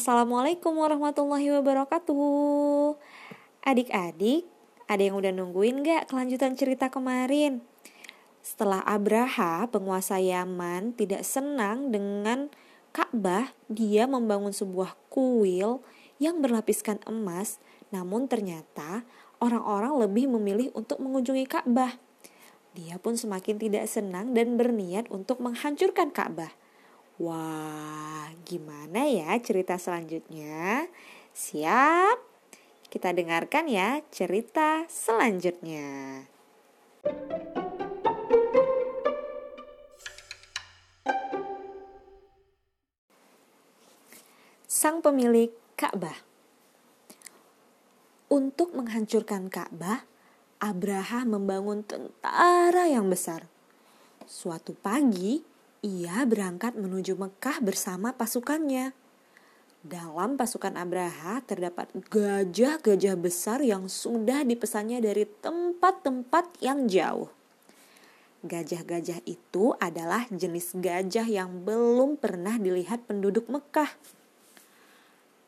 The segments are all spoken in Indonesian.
Assalamualaikum warahmatullahi wabarakatuh Adik-adik, ada yang udah nungguin gak kelanjutan cerita kemarin? Setelah Abraha, penguasa Yaman, tidak senang dengan Ka'bah, dia membangun sebuah kuil yang berlapiskan emas, namun ternyata orang-orang lebih memilih untuk mengunjungi Ka'bah. Dia pun semakin tidak senang dan berniat untuk menghancurkan Ka'bah. Wah, gimana ya cerita selanjutnya? Siap? Kita dengarkan ya cerita selanjutnya. Sang pemilik Ka'bah. Untuk menghancurkan Ka'bah, Abraham membangun tentara yang besar. Suatu pagi, ia berangkat menuju Mekah bersama pasukannya. Dalam pasukan Abraha terdapat gajah-gajah besar yang sudah dipesannya dari tempat-tempat yang jauh. Gajah-gajah itu adalah jenis gajah yang belum pernah dilihat penduduk Mekah.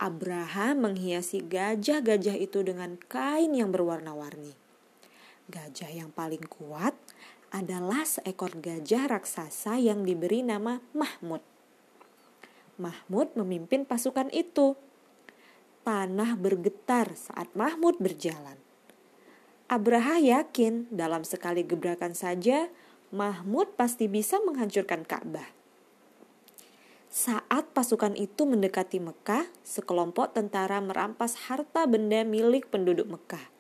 Abraha menghiasi gajah-gajah itu dengan kain yang berwarna-warni. Gajah yang paling kuat adalah seekor gajah raksasa yang diberi nama Mahmud. Mahmud memimpin pasukan itu. Tanah bergetar saat Mahmud berjalan. Abraha yakin dalam sekali gebrakan saja Mahmud pasti bisa menghancurkan Ka'bah. Saat pasukan itu mendekati Mekah, sekelompok tentara merampas harta benda milik penduduk Mekah.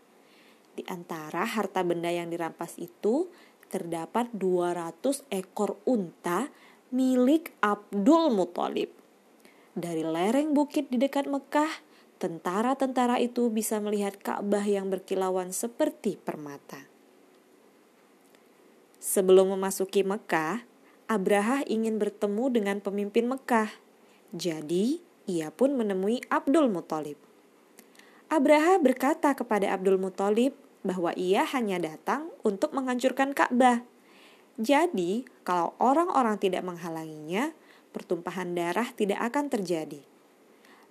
Di antara harta benda yang dirampas itu terdapat 200 ekor unta milik Abdul Muthalib. Dari lereng bukit di dekat Mekah, tentara-tentara itu bisa melihat Ka'bah yang berkilauan seperti permata. Sebelum memasuki Mekah, Abraha ingin bertemu dengan pemimpin Mekah. Jadi, ia pun menemui Abdul Muthalib. Abraha berkata kepada Abdul Muthalib, bahwa ia hanya datang untuk menghancurkan Ka'bah. Jadi, kalau orang-orang tidak menghalanginya, pertumpahan darah tidak akan terjadi.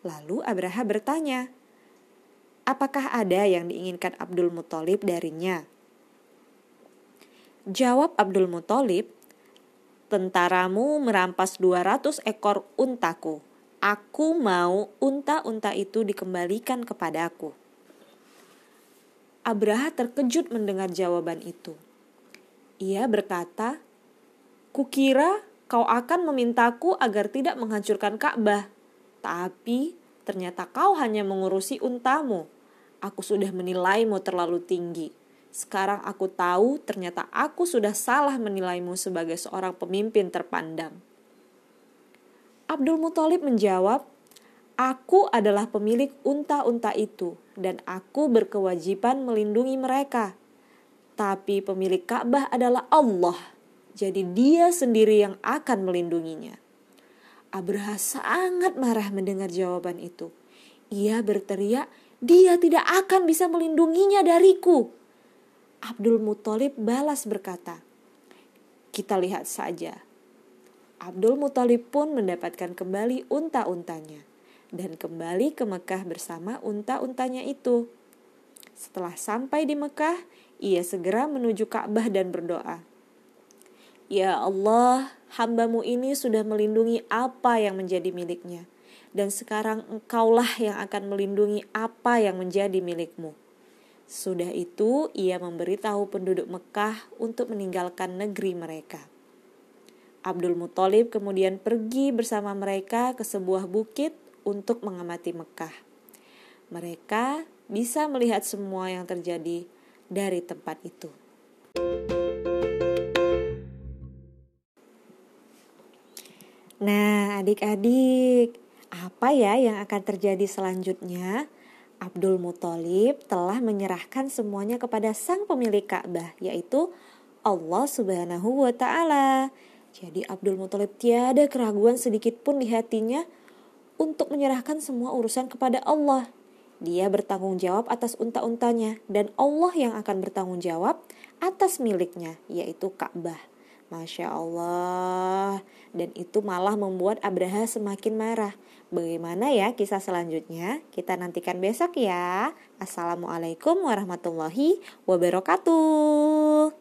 Lalu Abraha bertanya, "Apakah ada yang diinginkan Abdul Muthalib darinya?" Jawab Abdul Muthalib, "Tentaramu merampas 200 ekor untaku. Aku mau unta-unta itu dikembalikan kepadaku." Abraha terkejut mendengar jawaban itu. Ia berkata, "Kukira kau akan memintaku agar tidak menghancurkan Ka'bah, tapi ternyata kau hanya mengurusi untamu. Aku sudah menilaimu terlalu tinggi. Sekarang aku tahu ternyata aku sudah salah menilaimu sebagai seorang pemimpin terpandang." Abdul Muthalib menjawab, Aku adalah pemilik unta-unta itu, dan aku berkewajiban melindungi mereka. Tapi pemilik Ka'bah adalah Allah, jadi Dia sendiri yang akan melindunginya. Abraha sangat marah mendengar jawaban itu. Ia berteriak, "Dia tidak akan bisa melindunginya dariku." Abdul Muthalib balas berkata, "Kita lihat saja." Abdul Muthalib pun mendapatkan kembali unta-untanya dan kembali ke Mekah bersama unta-untanya itu. Setelah sampai di Mekah, ia segera menuju Ka'bah dan berdoa. Ya Allah, hambamu ini sudah melindungi apa yang menjadi miliknya. Dan sekarang engkaulah yang akan melindungi apa yang menjadi milikmu. Sudah itu, ia memberitahu penduduk Mekah untuk meninggalkan negeri mereka. Abdul Muthalib kemudian pergi bersama mereka ke sebuah bukit untuk mengamati Mekah. Mereka bisa melihat semua yang terjadi dari tempat itu. Nah, adik-adik, apa ya yang akan terjadi selanjutnya? Abdul Muthalib telah menyerahkan semuanya kepada sang pemilik Ka'bah, yaitu Allah Subhanahu wa taala. Jadi Abdul Muthalib tiada keraguan sedikit pun di hatinya untuk menyerahkan semua urusan kepada Allah. Dia bertanggung jawab atas unta-untanya dan Allah yang akan bertanggung jawab atas miliknya yaitu Ka'bah. Masya Allah Dan itu malah membuat Abraha semakin marah Bagaimana ya kisah selanjutnya? Kita nantikan besok ya Assalamualaikum warahmatullahi wabarakatuh